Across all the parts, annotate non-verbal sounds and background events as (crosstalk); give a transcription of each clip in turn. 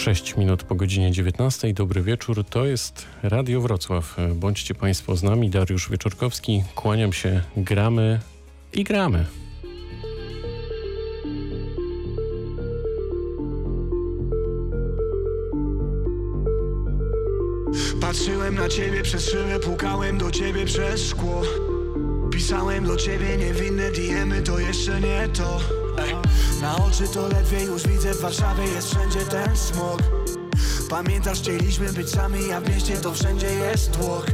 6 minut po godzinie 19. Dobry wieczór. To jest Radio Wrocław. Bądźcie Państwo z nami. Dariusz Wieczorkowski. Kłaniam się. Gramy i gramy. Patrzyłem na ciebie przez szybę, pukałem do ciebie przez szkło Pisałem do ciebie niewinne diemy, to jeszcze nie to. Na oczy to ledwie już widzę, w Warszawie jest wszędzie ten smog Pamiętasz, chcieliśmy być sami, a w mieście to wszędzie jest tłok.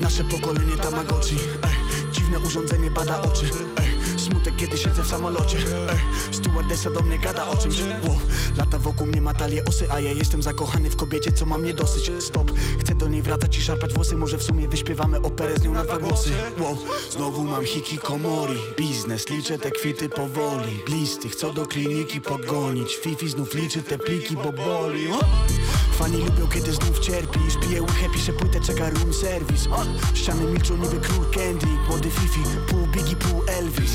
Nasze pokolenie Tamagotchi. Dziwne urządzenie bada oczy. Smutek, kiedy siedzę w samolocie Ej. Stewardessa do mnie gada o czymś wow. Lata wokół mnie ma talie osy A ja jestem zakochany w kobiecie, co ma mnie dosyć Stop, chcę do niej wracać i szarpać włosy Może w sumie wyśpiewamy operę z nią na dwa głosy wow. Znowu mam hikikomori Biznes, liczę te kwity powoli Listy, chcą do kliniki pogonić Fifi znów liczy te pliki, bo boli o! Fani lubią, kiedy znów cierpisz. Piję łychę, piszę płytę, czeka room service. O! Ściany milczą niby król Kendrick. Młody Fifi, pół Biggie, pół Elvis.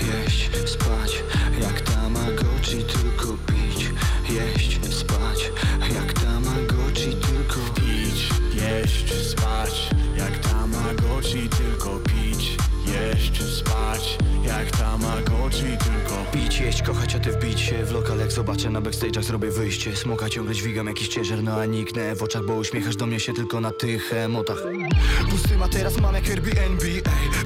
Jeść, spać, jak Tamagotchi, tylko pić. Jeść, spać, jak Tamagotchi, tylko Pić, jeść, spać Jak Tamagotchi, tylko pić Jeść, spać Jak Tamagotchi, tylko Pić, jeść, kochać, a ty wbić się w lokal. Jak zobaczę na backstage'ach zrobię wyjście. Smoka ciągle dźwigam jakiś ciężar, no a niknę. W oczach Bo uśmiechasz do mnie się tylko na tych emotach. Pusty ma teraz mam jak Airbnb,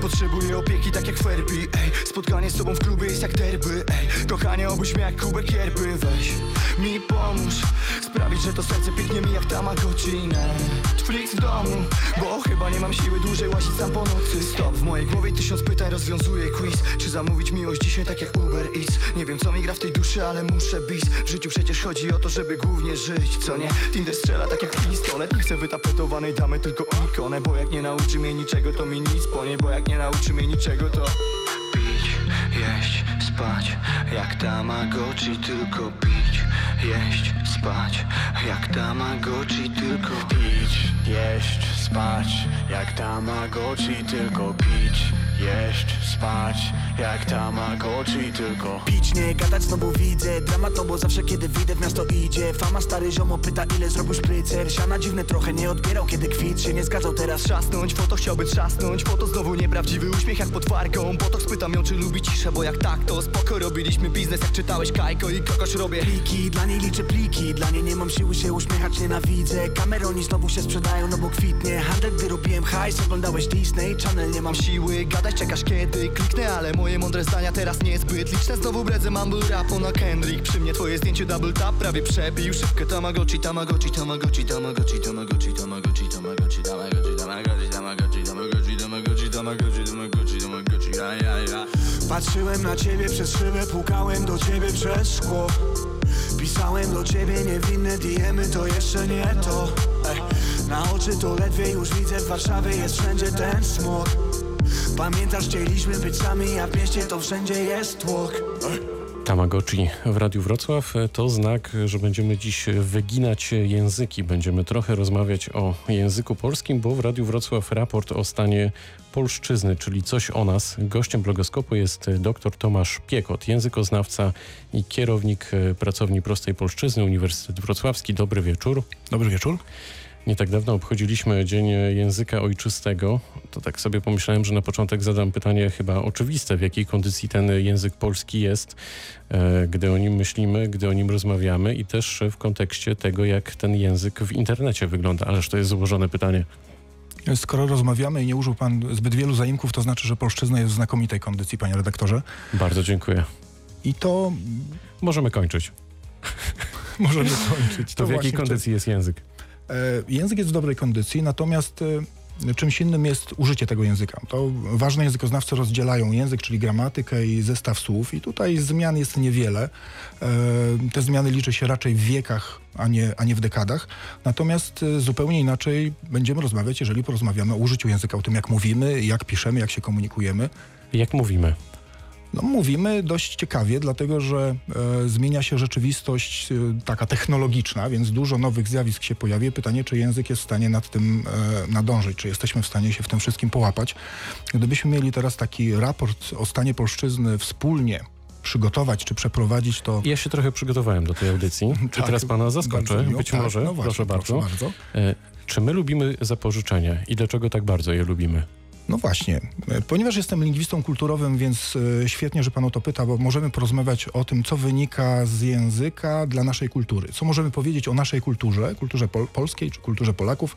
Potrzebuję opieki tak jak Ferbi, ej. Spotkanie z tobą w klubie jest jak derby, ej. Kochanie, obudź mnie jak kubek yerby, weź Mi pomóż Sprawić, że to serce pięknie mi jak Tamagotchi, Netflix w domu Bo chyba nie mam siły dłużej łazić sam po nocy. Stop, w mojej głowie tysiąc pytań rozwiązuję quiz. Czy zamówić miłość dzisiaj tak jak Uber Eats? Nie wiem co mi gra w tej duszy, ale muszę bis. W życiu przecież chodzi o to, żeby głównie żyć, co nie? Tinder strzela tak jak pistolet Nie chcę wytapetowanej damy, tylko ikonę Bo jak nie nauczy mnie niczego, to mi nic ponie Bo jak nie nauczy mnie niczego, to Pić, jeść, spać. Jak Tamagotchi, tylko pić Jeść, spać Jak Tamagotchi, tylko Pić, jeść, spać Jak Tamagotchi, tylko pić Jeść, spać Jak Tamagotchi, tylko Pić, nie gadać, znowu widzę. Dramat to, bo zawsze kiedy wyjdę w miasto idzie. Fama stary ziomo pyta ile zrobił szprycer. Siana dziwne trochę nie odbierał kiedy kwit się nie zgadzał teraz. Trzasnąć, foto chciałby trzasnąć Foto znowu nieprawdziwy uśmiech jak pod farką Botok spytam ją czy lubi ciszę, bo jak tak to spoko Robiliśmy biznes jak czytałeś Kajko i kogoś robię. Pliki, dla niej liczę pliki Dla niej nie mam siły się uśmiechać, nienawidzę. Kameroni znowu się sprzedają, no bo kwitnie. Handel, gdy robiłem hajs, oglądałeś Disney Channel, nie mam siły Gadać, czekasz kiedy kliknę, ale moje mądre zdania teraz niezbyt liczne Znowu bredzę mumble rapu na Kendrick Przy mnie twoje zdjęcie double tap prawie przebił Szybkę Tamagotchi, Tamagotchi, Tamagotchi, Tamagotchi, Tamagotchi, Tamagotchi, Tamagotchi, Tamagotchi, Tamagotchi, Tamagotchi, Tamagotchi, Tamagotchi, Tamagotchi, Tamagotchi, Tamagotchi, ja, ja, ja Patrzyłem na ciebie przez szybę, pukałem do ciebie przez szkło Pisałem do ciebie niewinne diemy, to jeszcze nie to Ej. Na oczy to ledwie już widzę, w Warszawie jest wszędzie ten smog Pamiętasz, chcieliśmy być sami, a w mieście to wszędzie jest tłok. Tamagotchi w Radiu Wrocław to znak, że będziemy dziś wyginać języki. Będziemy trochę rozmawiać o języku polskim, bo w Radiu Wrocław raport o stanie polszczyzny, czyli coś o nas. Gościem blogoskopu jest dr Tomasz Piekot, językoznawca i kierownik pracowni Prostej Polszczyzny Uniwersytet Wrocławski. Dobry wieczór. Dobry wieczór. Nie tak dawno obchodziliśmy Dzień Języka Ojczystego. To tak sobie pomyślałem, że na początek zadam pytanie chyba oczywiste, w jakiej kondycji ten język polski jest, gdy o nim myślimy, gdy o nim rozmawiamy i też w kontekście tego, jak ten język w internecie wygląda. Ależ to jest złożone pytanie. Skoro rozmawiamy i nie użył pan zbyt wielu zaimków, to znaczy, że polszczyzna jest w znakomitej kondycji, panie redaktorze. Bardzo dziękuję. I to... Możemy kończyć. (laughs) Możemy kończyć. To, to w jakiej kondycji jest język? Język jest w dobrej kondycji, natomiast czymś innym jest użycie tego języka. To ważne językoznawcy rozdzielają język, czyli gramatykę i zestaw słów i tutaj zmian jest niewiele. Te zmiany liczy się raczej w wiekach, a nie, a nie w dekadach. Natomiast zupełnie inaczej będziemy rozmawiać, jeżeli porozmawiamy o użyciu języka, o tym jak mówimy, jak piszemy, jak się komunikujemy. Jak mówimy? No, mówimy dość ciekawie, dlatego że e, zmienia się rzeczywistość e, taka technologiczna, więc dużo nowych zjawisk się pojawia. Pytanie, czy język jest w stanie nad tym e, nadążyć, czy jesteśmy w stanie się w tym wszystkim połapać. Gdybyśmy mieli teraz taki raport o stanie polszczyzny wspólnie przygotować czy przeprowadzić, to Ja się trochę przygotowałem do tej audycji (laughs) Tak, teraz pana zaskoczę, bardzo miło. być Tak, może, no właśnie, proszę bardzo. Proszę bardzo. E, Czy my lubimy zapożyczenia i dlaczego tak bardzo je lubimy? No właśnie, E, ponieważ jestem lingwistą kulturowym, więc e, świetnie, że pan o to pyta, bo możemy porozmawiać o tym, co wynika z języka dla naszej kultury. Co możemy powiedzieć o naszej kulturze, kulturze pol polskiej czy kulturze Polaków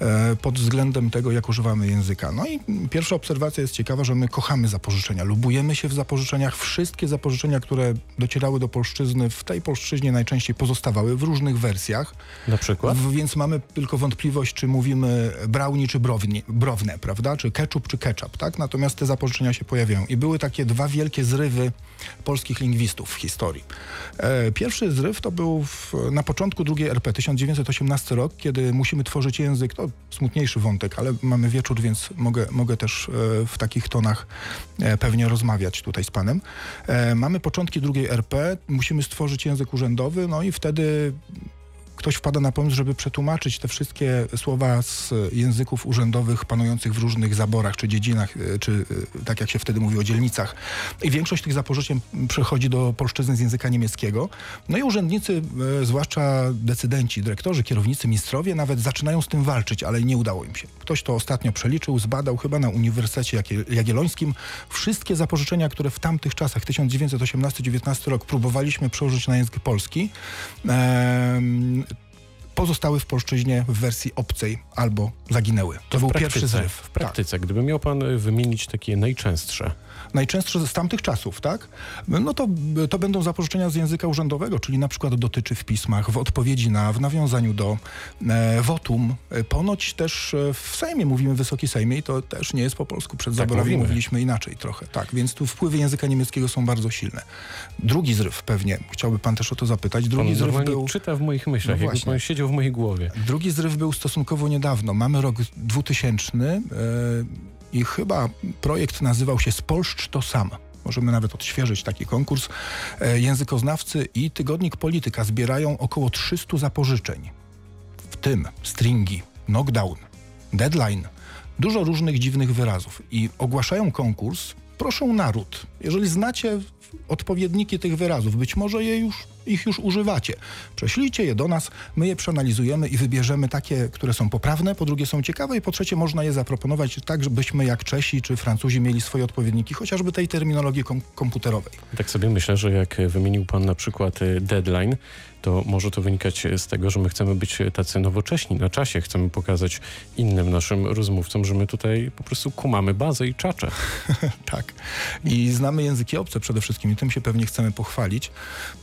e, pod względem tego, jak używamy języka. No i pierwsza obserwacja jest ciekawa, że my kochamy zapożyczenia, lubujemy się w zapożyczeniach. Wszystkie zapożyczenia, które docierały do polszczyzny, w tej polszczyźnie najczęściej pozostawały w różnych wersjach. Na przykład? W, więc mamy tylko wątpliwość, czy mówimy brownie, czy brownie, browne, prawda? Czy ketchup, czy ketchup, tak? Natomiast te zapożyczenia się pojawiają. I były takie dwa wielkie zrywy polskich lingwistów w historii. E, pierwszy zryw to był w, na początku drugiej RP, 1918 rok, kiedy musimy tworzyć język, to smutniejszy wątek, ale mamy wieczór, więc mogę, mogę też e, w takich tonach e, pewnie rozmawiać tutaj z panem. Mamy początki drugiej RP, musimy stworzyć język urzędowy, no i wtedy ktoś wpada na pomysł, żeby przetłumaczyć te wszystkie słowa z języków urzędowych panujących w różnych zaborach czy dziedzinach, e, czy e, tak jak się wtedy mówi o dzielnicach. I większość tych zapożyczeń przechodzi do polszczyzny z języka niemieckiego. No i urzędnicy, e, zwłaszcza decydenci, dyrektorzy, kierownicy, ministrowie nawet zaczynają z tym walczyć, ale nie udało im się. Ktoś to ostatnio przeliczył, zbadał chyba na Uniwersytecie Jagie- Jagiellońskim. Wszystkie zapożyczenia, które w tamtych czasach, 1918-19 rok, próbowaliśmy przełożyć na język polski, pozostały w polszczyźnie w wersji obcej albo zaginęły. To, był w pierwszy praktyce, zryw. W praktyce, gdyby miał pan y, wymienić takie najczęstsze. Najczęstsze z tamtych czasów, tak? No to, to będą zapożyczenia z języka urzędowego, czyli na przykład dotyczy w pismach, w odpowiedzi na, w nawiązaniu do e, wotum. E, Ponoć też e, w Sejmie mówimy Wysoki Sejmie i to też nie jest po polsku. Przed Tak zaborami mówimy. mówiliśmy inaczej trochę. Tak, więc tu wpływy języka niemieckiego są bardzo silne. Drugi zryw pewnie, chciałby pan też o to zapytać. Pan Drugi zryw normalnie był... czyta w moich myślach, No jakby pan siedział w mojej głowie. Drugi zryw był stosunkowo niedawno. Mamy rok 2000 e, i chyba projekt nazywał się Spolszcz to sam. Możemy nawet odświeżyć taki konkurs. E, językoznawcy i tygodnik Polityka zbierają około 300 zapożyczeń. W tym stringi, knockdown, deadline, dużo różnych dziwnych wyrazów. I ogłaszają konkurs, proszą naród. Jeżeli znacie odpowiedniki tych wyrazów, być może je już, ich już używacie. Prześlijcie je do nas, my je przeanalizujemy i wybierzemy takie, które są poprawne, po drugie są ciekawe i po trzecie można je zaproponować tak, żebyśmy jak Czesi czy Francuzi mieli swoje odpowiedniki, chociażby tej terminologii kom- komputerowej. Tak sobie myślę, że jak wymienił pan na przykład y, deadline, to może to wynikać z tego, że my chcemy być tacy nowocześni na czasie. Chcemy pokazać innym naszym rozmówcom, że my tutaj po prostu kumamy bazę i czacze. (laughs) Tak. I znamy języki obce przede wszystkim i tym się pewnie chcemy pochwalić.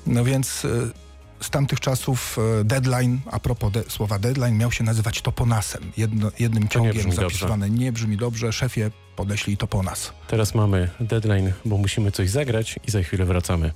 No więc e, z tamtych czasów e, deadline, a propos de, słowa deadline, miał się nazywać toponasem. Jedno, jednym To ciągiem zapisywane. Nie brzmi dobrze. Szefie, podeślij toponas. Teraz mamy deadline, bo musimy coś zagrać i za chwilę wracamy.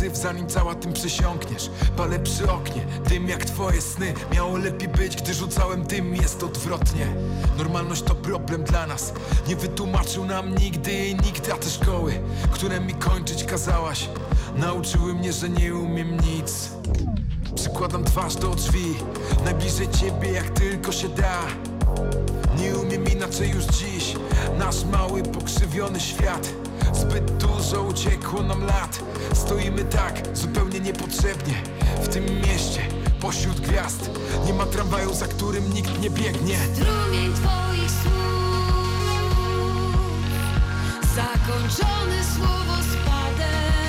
Syf zanim cała tym przesiąkniesz. Palę przy oknie, dym jak twoje sny. Miało lepiej być, gdy rzucałem dym, jest odwrotnie. Normalność to problem dla nas. Nie wytłumaczył nam nigdy i nikt, a te szkoły Które mi kończyć kazałaś Nauczyły mnie, że nie umiem nic. Przykładam twarz do drzwi Najbliżej ciebie jak tylko się da. Nie umiem inaczej już dziś. Nasz mały, pokrzywiony świat Zbyt dużo uciekło nam lat. Stoimy tak, zupełnie niepotrzebnie. W tym mieście, pośród gwiazd Nie ma tramwaju, za którym nikt nie biegnie. Strumień twoich słów. Zakończony słowospadem Z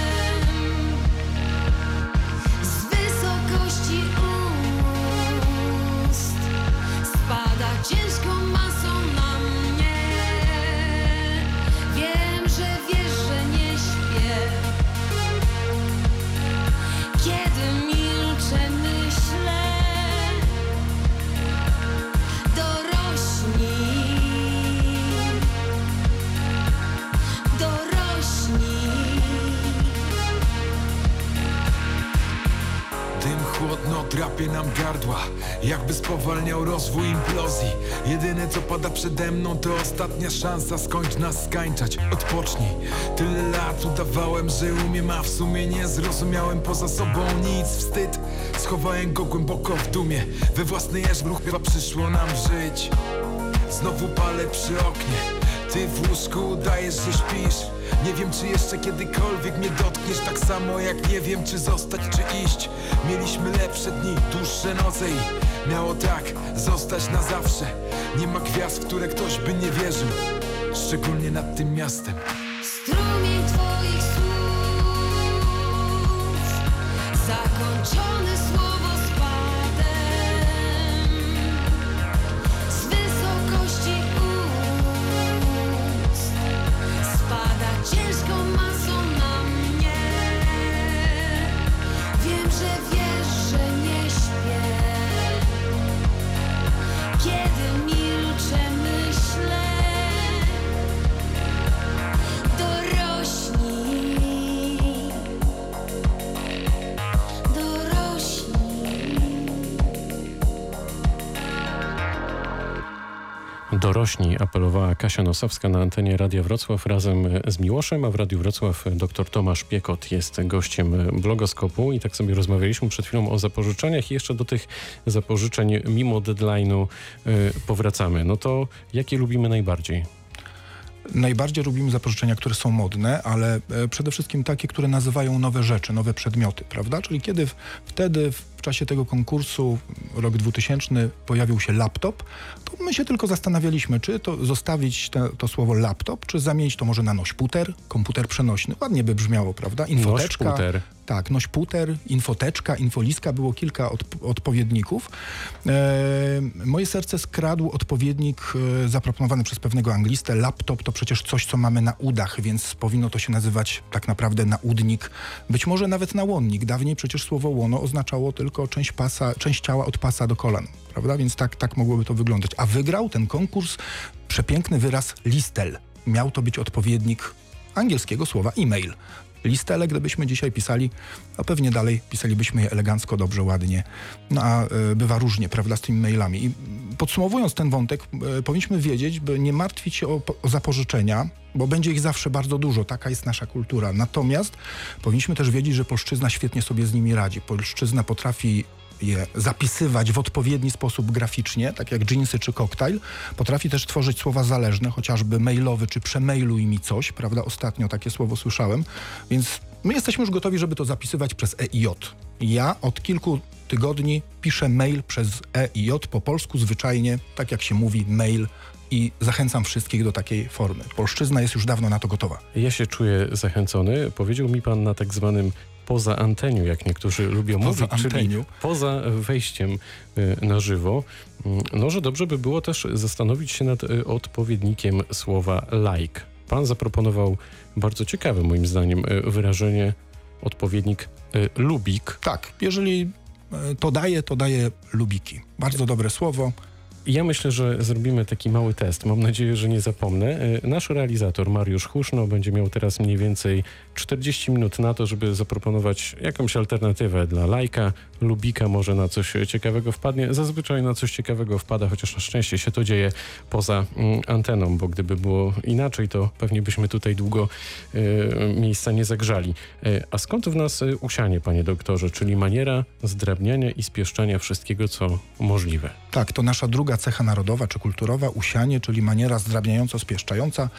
pada przede mną to ostatnia szansa Skończ nas skańczać, odpocznij. Tyle lat udawałem, że umiem A w sumie nie zrozumiałem poza sobą nic. Wstyd, schowałem go głęboko w dumie. We własny jeż ruch chyba przyszło nam żyć. Znowu palę przy oknie. Ty w łóżku udajesz, że śpisz. Nie wiem czy jeszcze kiedykolwiek mnie dotkniesz. Tak samo jak nie wiem czy zostać czy iść. Mieliśmy lepsze dni, dłuższe noce i Miało tak zostać na zawsze Nie ma gwiazd, które ktoś by nie wierzył Szczególnie nad tym miastem. Strumień twoich słów Zakończony słowospadem Dorośni apelowała Kasia Nosowska na antenie Radia Wrocław razem z Miłoszem, a w Radiu Wrocław dr Tomasz Piekot jest gościem blogoskopu i tak sobie rozmawialiśmy przed chwilą o zapożyczeniach i jeszcze do tych zapożyczeń mimo deadline'u y, powracamy. No to jakie lubimy najbardziej? Najbardziej lubimy zapożyczenia, które są modne, ale e, przede wszystkim takie, które nazywają nowe rzeczy, nowe przedmioty, prawda? Czyli kiedy w, wtedy w czasie tego konkursu, rok 2000, pojawił się laptop, to my się tylko zastanawialiśmy, czy to zostawić te, to słowo laptop, czy zamienić to może na nośputer, komputer przenośny. Ładnie by brzmiało, prawda? Infoteczka. Nośputer. Tak, nośputer, infoteczka, infoliska, było kilka odp- odpowiedników. E, moje serce skradł odpowiednik e, zaproponowany przez pewnego anglistę. Laptop to przecież coś, co mamy na udach, więc powinno to się nazywać tak naprawdę naudnik, być może nawet nałonnik. Dawniej przecież słowo łono oznaczało tylko część, pasa, część ciała od pasa do kolan, prawda? Więc tak, tak mogłoby to wyglądać. A wygrał ten konkurs przepiękny wyraz listel. Miał to być odpowiednik angielskiego słowa e-mail. Listele, gdybyśmy dzisiaj pisali, a pewnie dalej pisalibyśmy je elegancko, dobrze, ładnie. No a e, bywa różnie, prawda, z tymi mailami. I podsumowując ten wątek, e, powinniśmy wiedzieć, by nie martwić się o, o zapożyczenia, bo będzie ich zawsze bardzo dużo, taka jest nasza kultura. Natomiast powinniśmy też wiedzieć, że polszczyzna świetnie sobie z nimi radzi. Polszczyzna potrafi je zapisywać w odpowiedni sposób graficznie, tak jak jeansy czy koktajl. Potrafi też tworzyć słowa zależne, chociażby mailowy czy przemailuj mi coś, prawda? Ostatnio takie słowo słyszałem, więc my jesteśmy już gotowi, żeby to zapisywać przez EIJ. Ja od kilku tygodni piszę mail przez EIJ po polsku zwyczajnie, tak jak się mówi, mail i zachęcam wszystkich do takiej formy. Polszczyzna jest już dawno na to gotowa. Ja się czuję zachęcony. Powiedział mi pan na tak zwanym poza anteniu, jak niektórzy lubią Poza mówić, czyli anteniu. poza wejściem y, na żywo. Mm, No, że dobrze by było też zastanowić się nad y, odpowiednikiem słowa like. Pan zaproponował bardzo ciekawe moim zdaniem y, wyrażenie odpowiednik lubik. Tak, jeżeli to daje, to daje lubiki. Bardzo dobre słowo. Ja myślę, że zrobimy taki mały test. Mam nadzieję, że nie zapomnę. Y, Nasz realizator Mariusz Huszno będzie miał teraz mniej więcej 40 minut na to, żeby zaproponować jakąś alternatywę dla lajka, lubika, może na coś ciekawego wpadnie. Zazwyczaj na coś ciekawego wpada, chociaż na szczęście się to dzieje poza mm, anteną, bo gdyby było inaczej, to pewnie byśmy tutaj długo y, miejsca nie zagrzali. Y, a skąd w nas y, usianie, panie doktorze, czyli maniera zdrabniania i spieszczania wszystkiego, co możliwe? Tak, to nasza druga cecha narodowa czy kulturowa, usianie, czyli maniera zdrabniająco spieszczająca.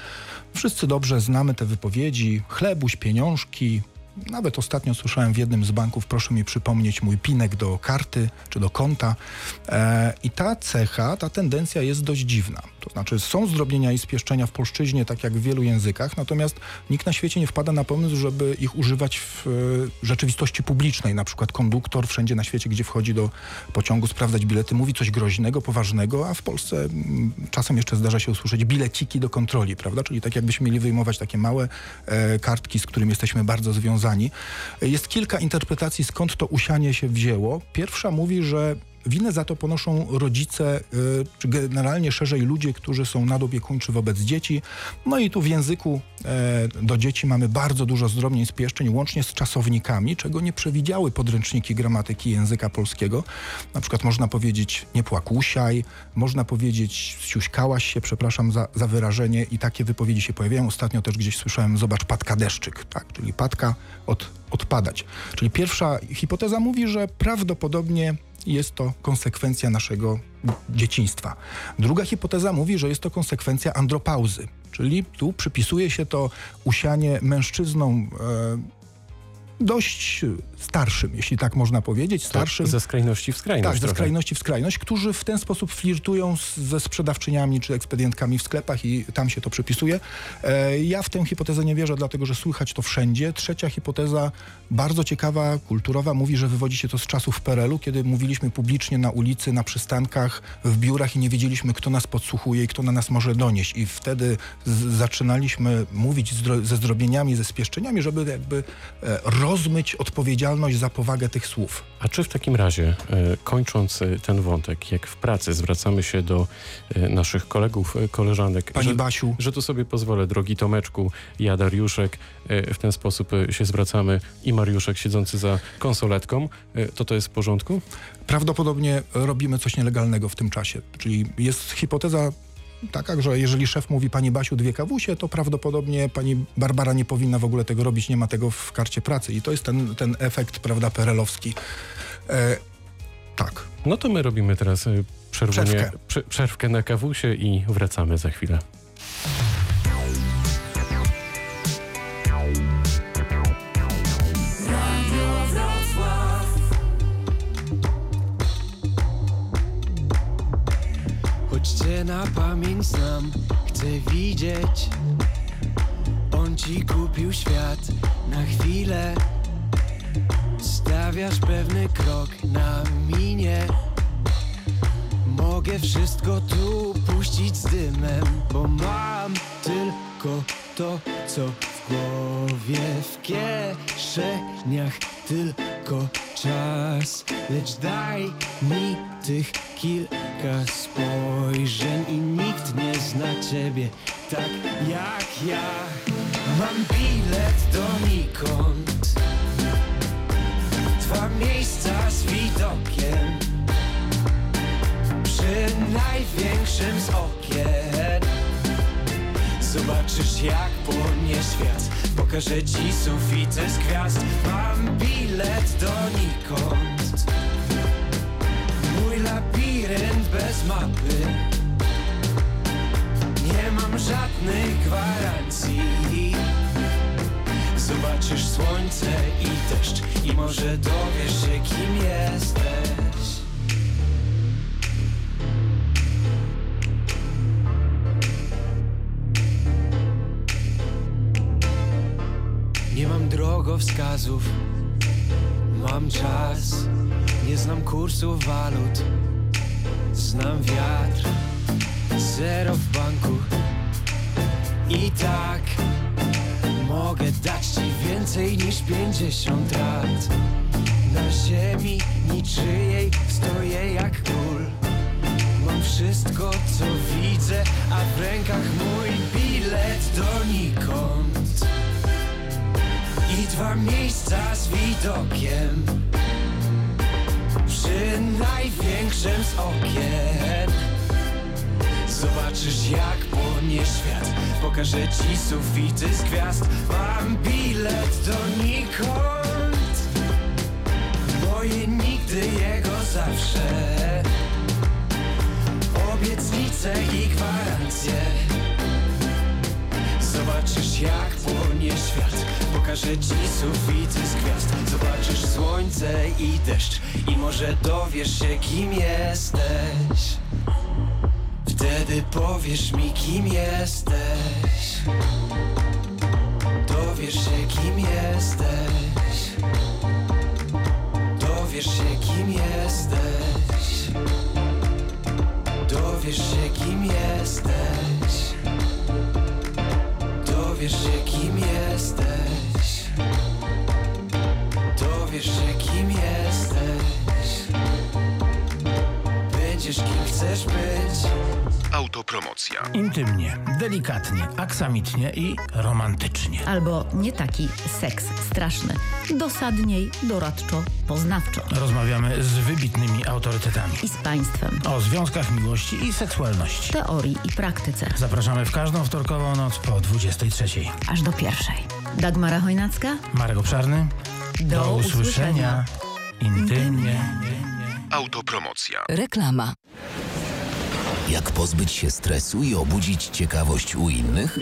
Wszyscy dobrze znamy te wypowiedzi, chlebuś, pieniążki. Nawet ostatnio słyszałem w jednym z banków, proszę mi przypomnieć mój pinek do karty czy do konta. E, I ta cecha, ta tendencja jest dość dziwna. To znaczy są zdrobnienia i spieszczenia w polszczyźnie, tak jak w wielu językach, natomiast nikt na świecie nie wpada na pomysł, żeby ich używać w e, rzeczywistości publicznej. Na przykład konduktor wszędzie na świecie, gdzie wchodzi do pociągu sprawdzać bilety, mówi coś groźnego, poważnego, a w Polsce mm, czasem jeszcze zdarza się usłyszeć bileciki do kontroli, prawda? Czyli tak jakbyśmy mieli wyjmować takie małe e, kartki, z którymi jesteśmy bardzo związani. Jest kilka interpretacji, skąd to usianie się wzięło. Pierwsza mówi, że winę za to ponoszą rodzice, y, czy generalnie szerzej ludzie, którzy są nadopiekuńczy wobec dzieci. No i tu w języku e, do dzieci mamy bardzo dużo zdrobnień spieszczeń, łącznie z czasownikami, czego nie przewidziały podręczniki gramatyki języka polskiego. Na przykład można powiedzieć nie płakusiaj, można powiedzieć siuśkałaś się, przepraszam za, za wyrażenie i takie wypowiedzi się pojawiają. Ostatnio też gdzieś słyszałem, zobacz, patka deszczyk, tak, czyli patka od, odpadać. Czyli pierwsza hipoteza mówi, że prawdopodobnie jest to konsekwencja naszego dzieciństwa. Druga hipoteza mówi, że jest to konsekwencja andropauzy, czyli tu przypisuje się to usianie mężczyznom e, dość starszym, jeśli tak można powiedzieć, starszym. Ze skrajności w skrajność. Tak, ze trochę. skrajności w skrajność, którzy w ten sposób flirtują z, ze sprzedawczyniami czy ekspedientkami w sklepach i tam się to przypisuje. E, ja w tę hipotezę nie wierzę, dlatego że słychać to wszędzie. Trzecia hipoteza, bardzo ciekawa, kulturowa, mówi, że wywodzi się to z czasów PRL-u, kiedy mówiliśmy publicznie na ulicy, na przystankach, w biurach i nie wiedzieliśmy, kto nas podsłuchuje i kto na nas może donieść. I wtedy zaczynaliśmy mówić zdro, ze zdrobieniami, ze spieszczeniami, żeby jakby e, rozmyć odpowiedzialność za powagę tych słów. A czy w takim razie, e, kończąc e, ten wątek, jak w pracy zwracamy się do e, naszych kolegów, koleżanek, Pani że, Basiu, że tu sobie pozwolę, drogi Tomeczku, ja Dariuszek, w ten sposób się zwracamy i Mariuszek siedzący za konsoletką, to to jest w porządku? prawdopodobnie robimy coś nielegalnego w tym czasie. Czyli jest hipoteza taka, że jeżeli szef mówi pani Basiu dwie kawusie, to prawdopodobnie pani Barbara nie powinna w ogóle tego robić, nie ma tego w karcie pracy. I to jest ten, ten efekt, prawda, perelowski. E, tak. No to my robimy teraz e, przerwanie, Przerwkę. prze- przerwkę na kawusie i wracamy za chwilę. Choć cię na pamięć znam, chcę widzieć. On ci kupił świat na chwilę. Stawiasz pewny krok na minie. Mogę wszystko tu puścić z dymem Bo mam tylko to, co głowie W kieszeniach tylko czas. Lecz daj mi tych kilka spojrzeń I nikt nie zna ciebie tak jak ja. Mam bilet donikąd. Dwa miejsca z widokiem. Przy największym z okien Zobaczysz jak płonie świat. Pokażę ci sufity z gwiazd. Mam bilet donikąd. Mój labirynt bez mapy. Nie mam żadnych gwarancji. Zobaczysz słońce i deszcz I może dowiesz się kim jesteś drogowskazów, mam czas. Nie znam kursu walut, znam wiatr, zero w banku. I tak mogę dać ci więcej niż pięćdziesiąt lat. Na ziemi niczyjej stoję jak król. Mam wszystko, co widzę, a w rękach mój bilet donikąd i dwa miejsca z widokiem przy największym z okien. Zobaczysz jak płonie świat, pokażę ci sufity z gwiazd. Mam bilet donikąd, moje nigdy, jego zawsze. Obietnice i gwarancje. Jak płonie świat. Pokażę ci sufity z gwiazd. Zobaczysz słońce i deszcz I może dowiesz się kim jesteś. Wtedy powiesz mi kim jesteś. Dowiesz się kim jesteś. Dowiesz się kim jesteś. Dowiesz się kim jesteś Dowiesz się kim jesteś. Dowiesz się kim jesteś. Będziesz kim chcesz być Autopromocja. Intymnie, delikatnie, aksamitnie i romantycznie. Albo nie taki seks straszny. Dosadniej, doradczo, poznawczo. Rozmawiamy z wybitnymi autorytetami. I z państwem. O związkach miłości i seksualności. Teorii i praktyce. Zapraszamy w każdą wtorkową noc po 23. Aż do pierwszej. Dagmara Chojnacka? Marek Obszarny. Do usłyszenia. Intymnie. Autopromocja. Reklama. Jak pozbyć się stresu i obudzić ciekawość u innych?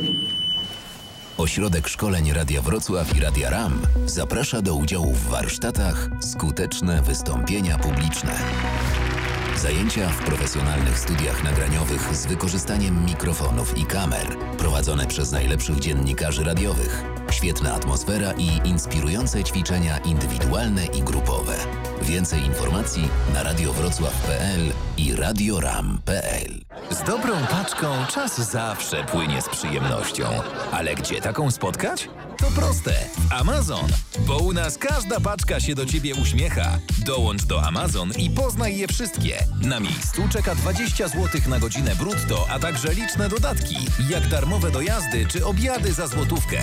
Ośrodek Szkoleń Radia Wrocław i Radia RAM zaprasza do udziału w warsztatach Skuteczne wystąpienia publiczne. Zajęcia w profesjonalnych studiach nagraniowych z wykorzystaniem mikrofonów i kamer, prowadzone przez najlepszych dziennikarzy radiowych. Świetna atmosfera i inspirujące ćwiczenia indywidualne i grupowe. Więcej informacji na radiowrocław.pl i radioram.pl. Z dobrą paczką czas zawsze płynie z przyjemnością. Ale gdzie taką spotkać? To proste. Amazon. Bo u nas każda paczka się do Ciebie uśmiecha. Dołącz do Amazon i poznaj je wszystkie. Na miejscu czeka 20 zł na godzinę brutto, a także liczne dodatki, jak darmowe dojazdy czy obiady za złotówkę.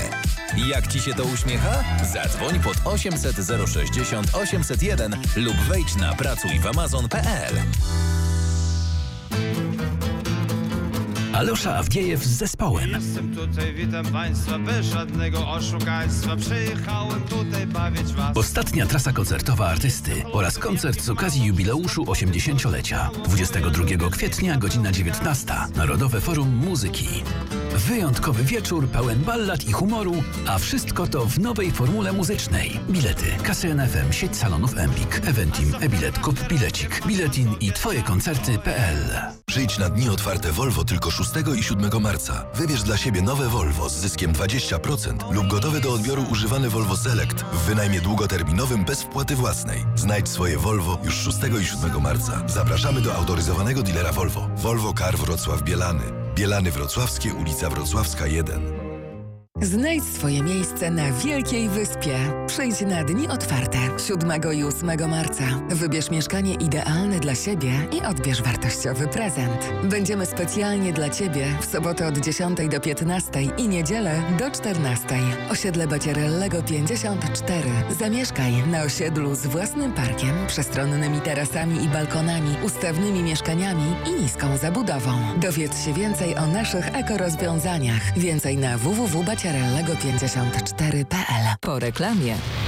Jak Ci się to uśmiecha? Zadzwoń pod 800 060 801 lub wejdź na pracuj w amazon.pl. Alosza Awdiejew z zespołem. Jestem tutaj, witam Państwa, bez żadnego oszukaństwa. Przyjechałem tutaj bawić Was. Ostatnia trasa koncertowa artysty oraz koncert z okazji jubileuszu 80-lecia. 22 kwietnia, godzina 19. Narodowe Forum Muzyki. Wyjątkowy wieczór pełen ballad i humoru, a wszystko to w nowej formule muzycznej. Bilety, kasy NFM, sieć salonów Empik, Eventim, e-bilet, kup bilecik, biletin i twoje koncerty.pl. Przyjdź na dni otwarte Volvo tylko 6 i 7 marca. Wybierz dla siebie nowe Volvo z zyskiem 20% lub gotowy do odbioru używany Volvo Select w wynajmie długoterminowym bez wpłaty własnej. Znajdź swoje Volvo już 6 i 7 marca. Zapraszamy do autoryzowanego dealera Volvo. Volvo Car Wrocław Bielany. Bielany Wrocławskie, ulica Wrocławska 1. Znajdź swoje miejsce na Wielkiej Wyspie. Przyjdź na dni otwarte 7 i 8 marca. Wybierz mieszkanie idealne dla siebie i odbierz wartościowy prezent. Będziemy specjalnie dla Ciebie w sobotę od 10 do 15 i niedzielę do 14. Osiedle Bacierellego 54. Zamieszkaj na osiedlu z własnym parkiem, przestronnymi tarasami i balkonami, ustawnymi mieszkaniami i niską zabudową. Dowiedz się więcej o naszych ekorozwiązaniach. Więcej na www.bacierellego Bacierellego54.pl Po reklamie.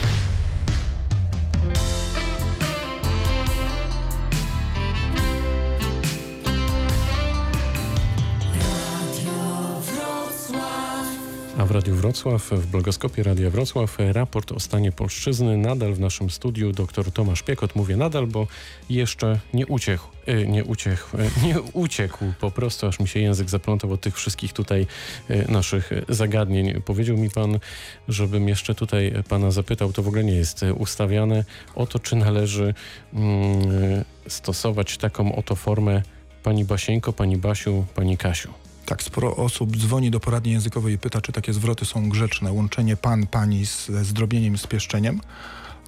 W Radiu Wrocław, w blogoskopie Radia Wrocław, raport o stanie polszczyzny. Nadal w naszym studiu dr Tomasz Piekot. Mówię nadal, bo jeszcze nie uciekł, e, nie uciekł, e, nie uciekł po prostu, aż mi się język zaplątał od tych wszystkich tutaj e, naszych zagadnień. Powiedział mi pan, żebym jeszcze tutaj pana zapytał, to w ogóle nie jest ustawiane, o to, czy należy mm, stosować taką oto formę pani Basieńko, pani Basiu, pani Kasiu. Tak, sporo osób dzwoni do poradni językowej i pyta, czy takie zwroty są grzeczne. Łączenie pan, pani z zdrobnieniem, z pieszczeniem.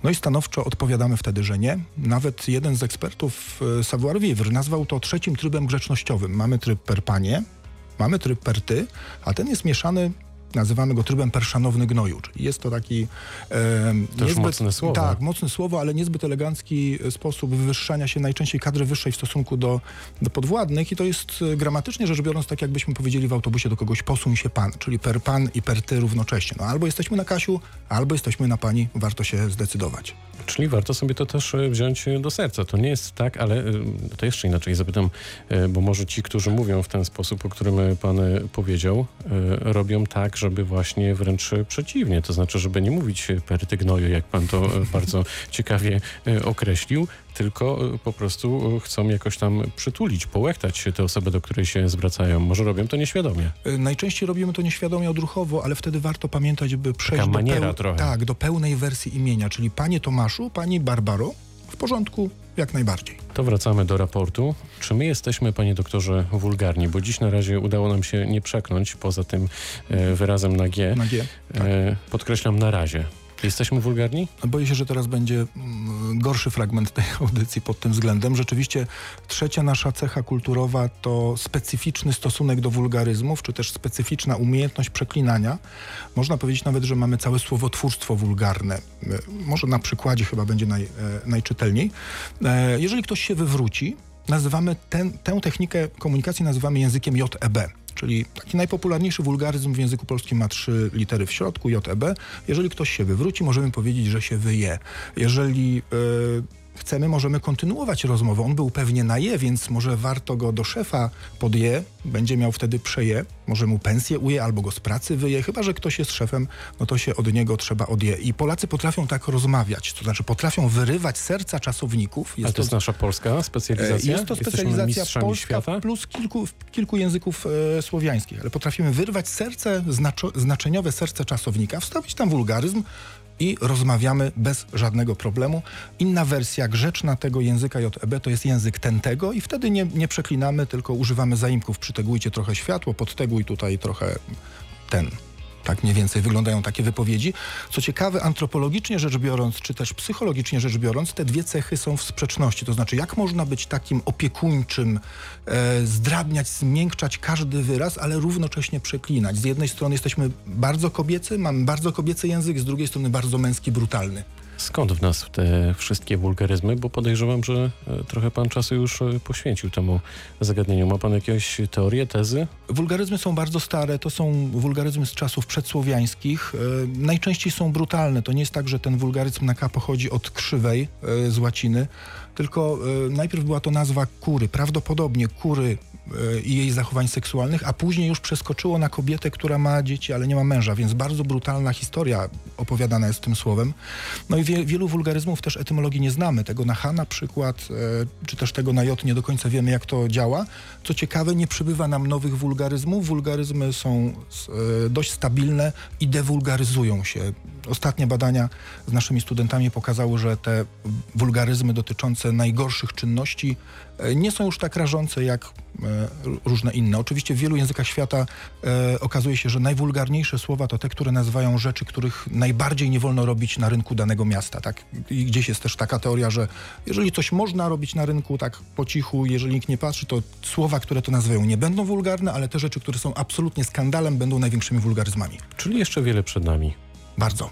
No i stanowczo odpowiadamy wtedy, że nie. Nawet jeden z ekspertów, e, Savoir Vivre, nazwał to trzecim trybem grzecznościowym. Mamy tryb per panie, mamy tryb per ty, a ten jest mieszany nazywamy go trybem perszanowny gnoju, czyli jest to taki... E, Też niezbyt, mocne słowo. Tak, mocne słowo, ale niezbyt elegancki sposób wywyższania się najczęściej kadry wyższej w stosunku do, do podwładnych i to jest e, gramatycznie rzecz biorąc tak jakbyśmy powiedzieli w autobusie do kogoś posuń się pan, czyli per pan i per ty równocześnie. No albo jesteśmy na Kasiu, albo jesteśmy na pani, warto się zdecydować. Czyli warto sobie to też e, wziąć do serca. To nie jest tak, ale e, to jeszcze inaczej zapytam, bo może ci, którzy mówią w ten sposób, o którym pan powiedział, robią tak, żeby właśnie wręcz przeciwnie, to znaczy, żeby nie mówić peryty gnoju, jak pan to (laughs) bardzo ciekawie określił, tylko po prostu chcą jakoś tam przytulić, połechtać te osoby, do której się zwracają. Może robią to nieświadomie. Najczęściej robimy to nieświadomie, odruchowo, ale wtedy warto pamiętać, by przejść Taka do, peł- trochę. tak, do pełnej wersji imienia, czyli panie Tomaszu, pani Barbaro, porządku, jak najbardziej. To wracamy do raportu. Czy my jesteśmy, panie doktorze, wulgarni? Bo dziś na razie udało nam się nie przeknąć poza tym e, wyrazem na G. Na G, tak. e, podkreślam na razie. Jesteśmy wulgarni? Boję się, że teraz będzie mm, gorszy fragment tej (laughs) audycji pod tym względem. Rzeczywiście trzecia nasza cecha kulturowa to specyficzny stosunek do wulgaryzmów, czy też specyficzna umiejętność przeklinania. Można powiedzieć nawet, że mamy całe słowotwórstwo wulgarne. E, Może na przykładzie chyba będzie naj, e, najczytelniej. E, Jeżeli ktoś się wywróci, nazywamy ten, tę technikę komunikacji nazywamy językiem JEB. Czyli taki najpopularniejszy wulgaryzm w języku polskim ma trzy litery w środku, JEB. Jeżeli ktoś się wywróci, możemy powiedzieć, że się wyje. Jeżeli e, chcemy, możemy kontynuować rozmowę. On był pewnie na je, więc może warto go do szefa podje, będzie miał wtedy przeje, może mu pensję uje albo go z pracy wyje. Chyba, że ktoś jest szefem, no to się od niego trzeba odje. I Polacy potrafią tak rozmawiać, to znaczy potrafią wyrywać serca czasowników. Ale to jest nasza polska specjalizacja? E, Jest to specjalizacja polska świata? plus kilku, kilku języków e, słowiańskich, ale potrafimy wyrwać serce, znaczo, znaczeniowe serce czasownika, wstawić tam wulgaryzm i rozmawiamy bez żadnego problemu. Inna wersja grzeczna tego języka JEB to jest język tentego i wtedy nie, nie przeklinamy, tylko używamy zaimków. Przytegujcie trochę światło, podteguj tutaj trochę ten. Tak mniej więcej wyglądają takie wypowiedzi. Co ciekawe, antropologicznie rzecz biorąc, czy też psychologicznie rzecz biorąc, te dwie cechy są w sprzeczności. To znaczy, jak można być takim opiekuńczym, e, zdrabniać, zmiękczać każdy wyraz, ale równocześnie przeklinać. Z jednej strony jesteśmy bardzo kobiecy, mamy bardzo kobiecy język, z drugiej strony bardzo męski, brutalny. Skąd w nas te wszystkie wulgaryzmy? Bo podejrzewam, że e, trochę pan czasu już e, poświęcił temu zagadnieniu. Ma pan jakieś teorie, tezy? Wulgaryzmy są bardzo stare, to są wulgaryzmy z czasów przedsłowiańskich. E, najczęściej są brutalne. To nie jest tak, że ten wulgaryzm na K pochodzi od krzywej z łaciny, tylko najpierw była to nazwa kury, prawdopodobnie kury i jej zachowań seksualnych, a później już przeskoczyło na kobietę, która ma dzieci, ale nie ma męża, więc bardzo brutalna historia opowiadana jest tym słowem. No i wie, wielu wulgaryzmów też etymologii nie znamy. Tego na H na przykład, e, czy też tego na J nie do końca wiemy, jak to działa. Co ciekawe, nie przybywa nam nowych wulgaryzmów. Wulgaryzmy są e, dość stabilne i dewulgaryzują się. Ostatnie badania z naszymi studentami pokazały, że te wulgaryzmy dotyczące najgorszych czynności e, nie są już tak rażące jak e, różne inne. Oczywiście w wielu językach świata e, okazuje się, że najwulgarniejsze słowa to te, które nazywają rzeczy, których najbardziej nie wolno robić na rynku danego miasta. Tak? I gdzieś jest też taka teoria, że jeżeli coś można robić na rynku tak po cichu, jeżeli nikt nie patrzy, to słowa, które to nazywają nie będą wulgarne, ale te rzeczy, które są absolutnie skandalem, będą największymi wulgaryzmami. Czyli jeszcze wiele przed nami. Bardzo.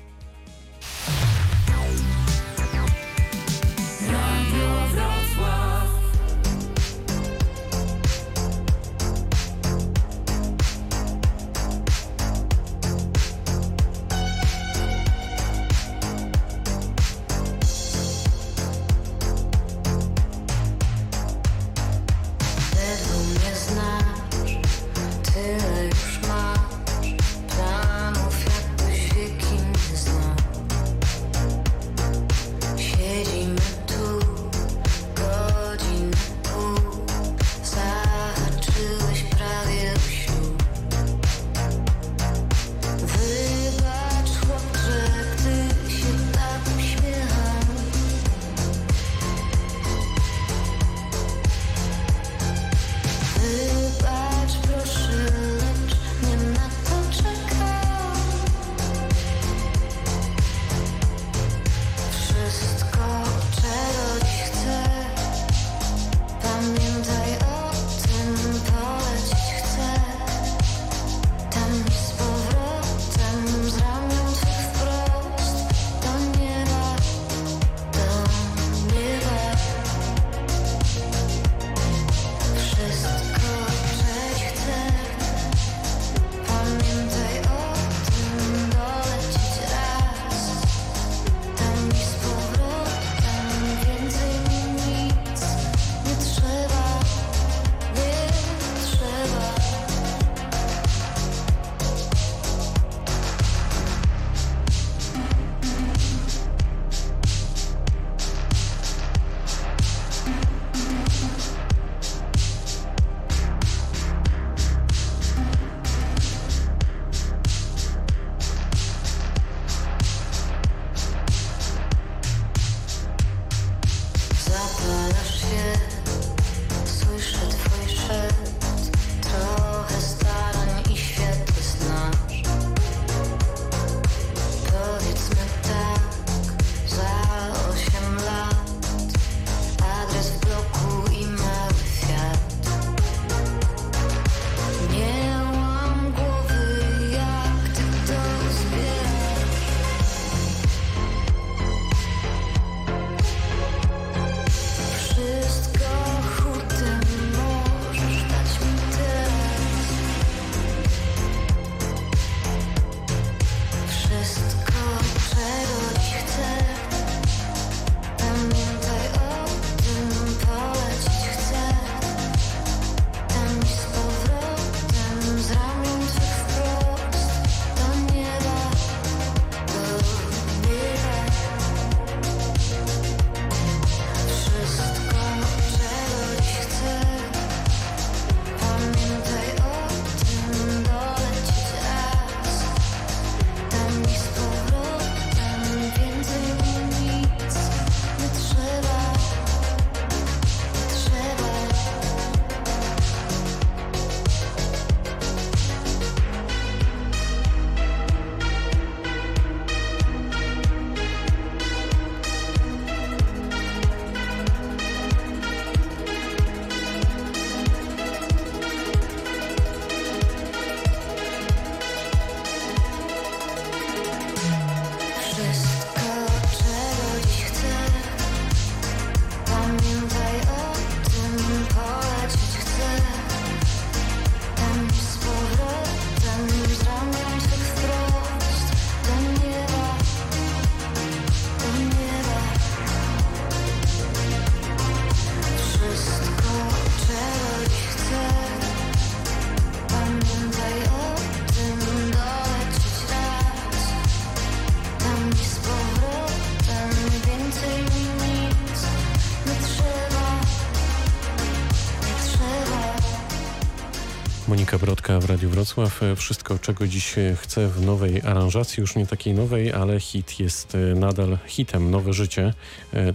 Radiu Wrocław. Wszystko, czego dziś chcę w nowej aranżacji, już nie takiej nowej, ale hit jest nadal hitem. Nowe życie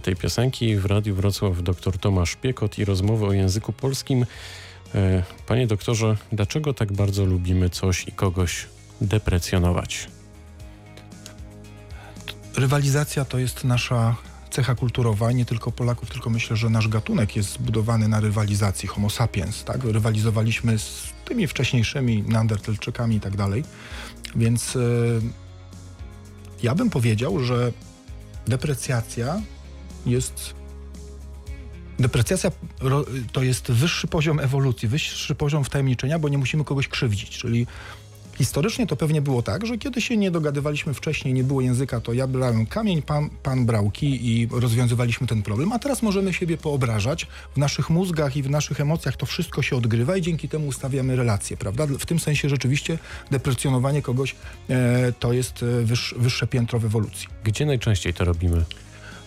tej piosenki. W Radiu Wrocław dr Tomasz Piekot i rozmowy o języku polskim. E, Panie doktorze, dlaczego tak bardzo lubimy coś i kogoś deprecjonować? Rywalizacja to jest nasza cecha kulturowa, nie tylko Polaków, tylko myślę, że nasz gatunek jest zbudowany na rywalizacji, homo sapiens, tak? Rywalizowaliśmy z tymi wcześniejszymi neandertalczykami i tak dalej, więc e, ja bym powiedział, że deprecjacja jest Deprecjacja to jest wyższy poziom ewolucji, wyższy poziom wtajemniczenia, bo nie musimy kogoś krzywdzić, czyli Historycznie to pewnie było tak, że kiedy się nie dogadywaliśmy wcześniej, nie było języka, to ja brałem kamień, pan, pan brał kij i rozwiązywaliśmy ten problem, a teraz możemy siebie poobrażać. W naszych mózgach i w naszych emocjach to wszystko się odgrywa i dzięki temu ustawiamy relacje, prawda? W tym sensie rzeczywiście deprecjonowanie kogoś e, to jest e, wyż, wyższe piętro w ewolucji. Gdzie najczęściej to robimy?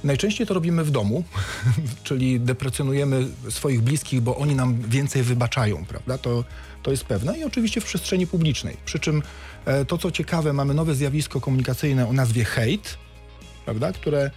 Najczęściej to robimy w domu, (laughs) czyli deprecjonujemy swoich bliskich, bo oni nam więcej wybaczają, prawda? To, to jest pewne i oczywiście w przestrzeni publicznej. Przy czym e, to, co ciekawe, mamy nowe zjawisko komunikacyjne o nazwie hate, prawda? Które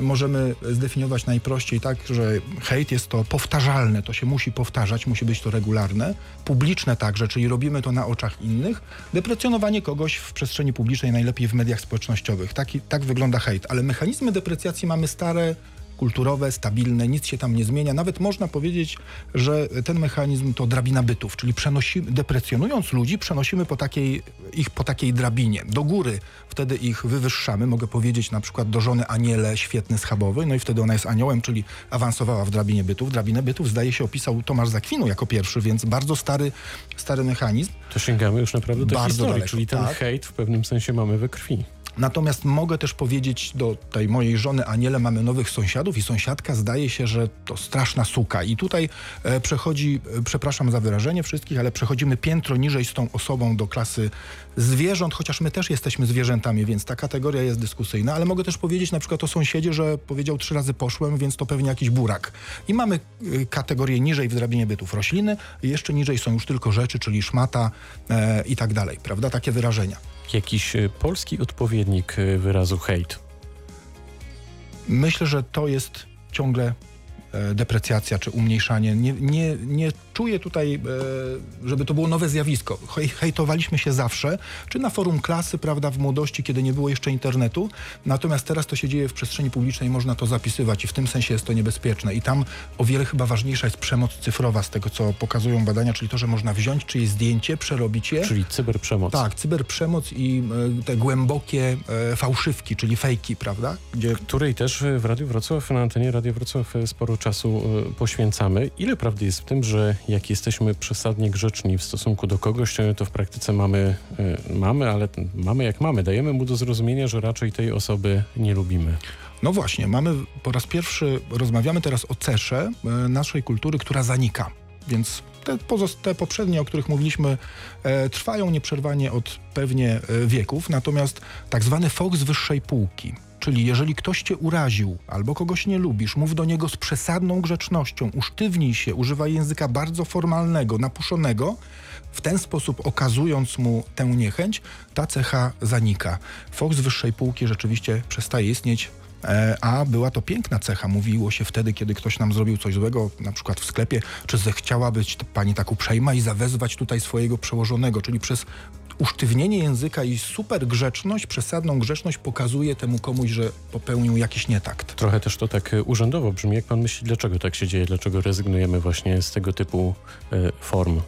możemy zdefiniować najprościej tak, że hejt jest to powtarzalne, to się musi powtarzać, musi być to regularne, publiczne także, czyli robimy to na oczach innych, deprecjonowanie kogoś w przestrzeni publicznej, najlepiej w mediach społecznościowych. Taki, tak wygląda hejt, ale mechanizmy deprecjacji mamy stare, kulturowe, stabilne, nic się tam nie zmienia. Nawet można powiedzieć, że ten mechanizm to drabina bytów, czyli przenosimy, deprecjonując ludzi, przenosimy po takiej, ich po takiej drabinie. Do góry wtedy ich wywyższamy, mogę powiedzieć na przykład do żony Aniele, świetny schabowy, no i wtedy ona jest aniołem, czyli awansowała w drabinie bytów. Drabinę bytów zdaje się opisał Tomasz Zakwinu jako pierwszy, więc bardzo stary, stary mechanizm. To sięgamy już naprawdę do Bardzo historii, daleko, czyli ten tak. hejt w pewnym sensie mamy we krwi. Natomiast mogę też powiedzieć do tej mojej żony Aniele, mamy nowych sąsiadów i sąsiadka zdaje się, że to straszna suka. I tutaj e, przechodzi, e, przepraszam za wyrażenie wszystkich, ale przechodzimy piętro niżej z tą osobą do klasy zwierząt, chociaż my też jesteśmy zwierzętami, więc ta kategoria jest dyskusyjna, ale mogę też powiedzieć na przykład o sąsiedzie, że powiedział trzy razy poszłem, więc to pewnie jakiś burak. I mamy e, kategorię niżej w drabinie bytów rośliny, jeszcze niżej są już tylko rzeczy, czyli szmata e, i tak dalej, prawda? Takie wyrażenia. Jakiś e, polski odpowiednik e, wyrazu hejt. Myślę, że to jest ciągle e, deprecjacja czy umniejszanie. Nie, nie, nie czuję tutaj, e, żeby to było nowe zjawisko. Hej, hejtowaliśmy się zawsze, czy na forum klasy, prawda, w młodości, kiedy nie było jeszcze internetu. Natomiast teraz to się dzieje w przestrzeni publicznej, można to zapisywać i w tym sensie jest to niebezpieczne. I tam o wiele chyba ważniejsza jest przemoc cyfrowa z tego, co pokazują badania, czyli to, że można wziąć czyjeś zdjęcie, przerobić je. Czyli cyberprzemoc. Tak, cyberprzemoc i e, te głębokie e, fałszywki, czyli fejki, prawda? Gdzie Której też w Radiu Wrocław, na antenie Radio Wrocław sporo czasu poświęcamy. Ile prawdy jest w tym, że jak jesteśmy przesadnie grzeczni w stosunku do kogoś, to w praktyce mamy, e, mamy, ale mamy jak mamy. Dajemy mu do zrozumienia, że raczej tej osoby nie lubimy. No właśnie, mamy po raz pierwszy, rozmawiamy teraz o cesze e, naszej kultury, która zanika. Więc te, te poprzednie, o których mówiliśmy, e, trwają nieprzerwanie od pewnie e, wieków. Natomiast tak zwany folk z wyższej półki, czyli jeżeli ktoś cię uraził albo kogoś nie lubisz, mów do niego z przesadną grzecznością, usztywnij się, używaj języka bardzo formalnego, napuszonego, w ten sposób okazując mu tę niechęć, ta cecha zanika. Z wyższej półki rzeczywiście przestaje istnieć, E, A była to piękna cecha. Mówiło się wtedy, kiedy ktoś nam zrobił coś złego, na przykład w sklepie, czy zechciała być pani tak uprzejma i zawezwać tutaj swojego przełożonego, czyli przez usztywnienie języka i super grzeczność, przesadną grzeczność pokazuje temu komuś, że popełnił jakiś nietakt. Trochę też to tak e, urzędowo brzmi. Jak pan myśli, dlaczego tak się dzieje? Dlaczego rezygnujemy właśnie z tego typu e, form?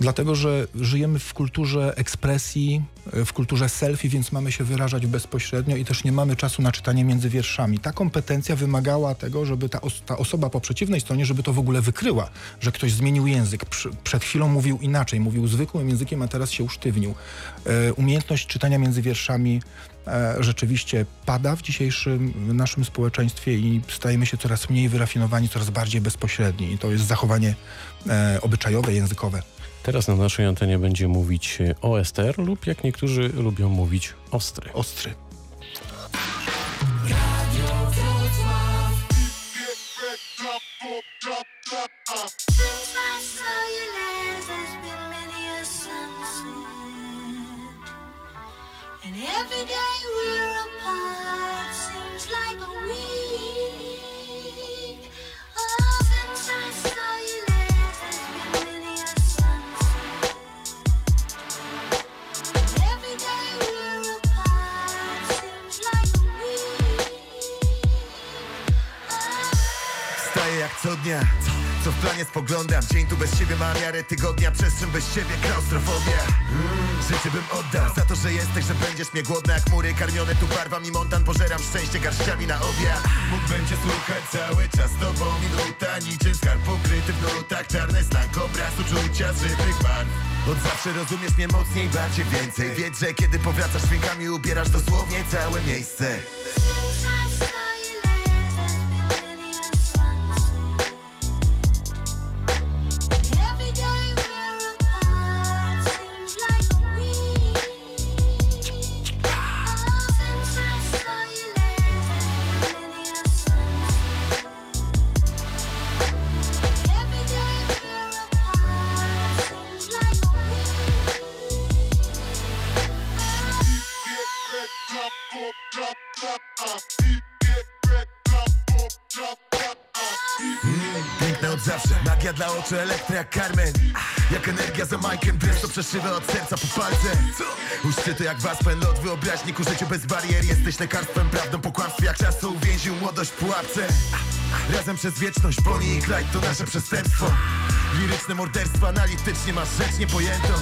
Dlatego, że żyjemy w kulturze ekspresji, e, w kulturze selfie, więc mamy się wyrażać bezpośrednio i też nie mamy czasu na czytanie między wierszami. Ta kompetencja wymagała tego, żeby ta, os- ta osoba po przeciwnej stronie, żeby to w ogóle wykryła, że ktoś zmienił język. Przed chwilą mówił inaczej, mówił zwykłym językiem, a teraz się usztywnił. E, umiejętność czytania między wierszami e, rzeczywiście pada w dzisiejszym naszym społeczeństwie i stajemy się coraz mniej wyrafinowani, coraz bardziej bezpośredni. I to jest zachowanie e, obyczajowe, językowe. Teraz na naszej antenie będzie mówić e, o Ester lub jak niektórzy lubią mówić ostry. Ostry. Every day co dnia Co w planie spoglądam Dzień tu bez ciebie ma miarę tygodnia Przestrzeń bez ciebie klaustrofobia mm, Życie bym oddał Za to, że jesteś, że będziesz mnie głodna Jak mury karmione tu barwami. Montan Pożeram szczęście garściami na obiad Mógł będzie słuchać cały czas tobą minuta Niczym skarb pokryty w nutach Czarny znak obraz uczucia żywych barw. Od zawsze rozumiesz mnie mocniej, bardziej więcej. Wiedz, że kiedy powracasz dźwiękami ubierasz dosłownie całe miejsce oczu, elektry jak Carmen? Jak energia za Majkiem, prosto przeszywa od serca po palce. U szczytu jak Waspen, lot wyobraźni ku życiu bez barier. Jesteś lekarstwem, prawdą po kłamstwie, jak czas co uwięził młodość w pułapce. Razem przez wieczność, Bonnie i Clyde to nasze przestępstwo. Liryczne morderstwo, analitycznie masz rzecz niepojętą.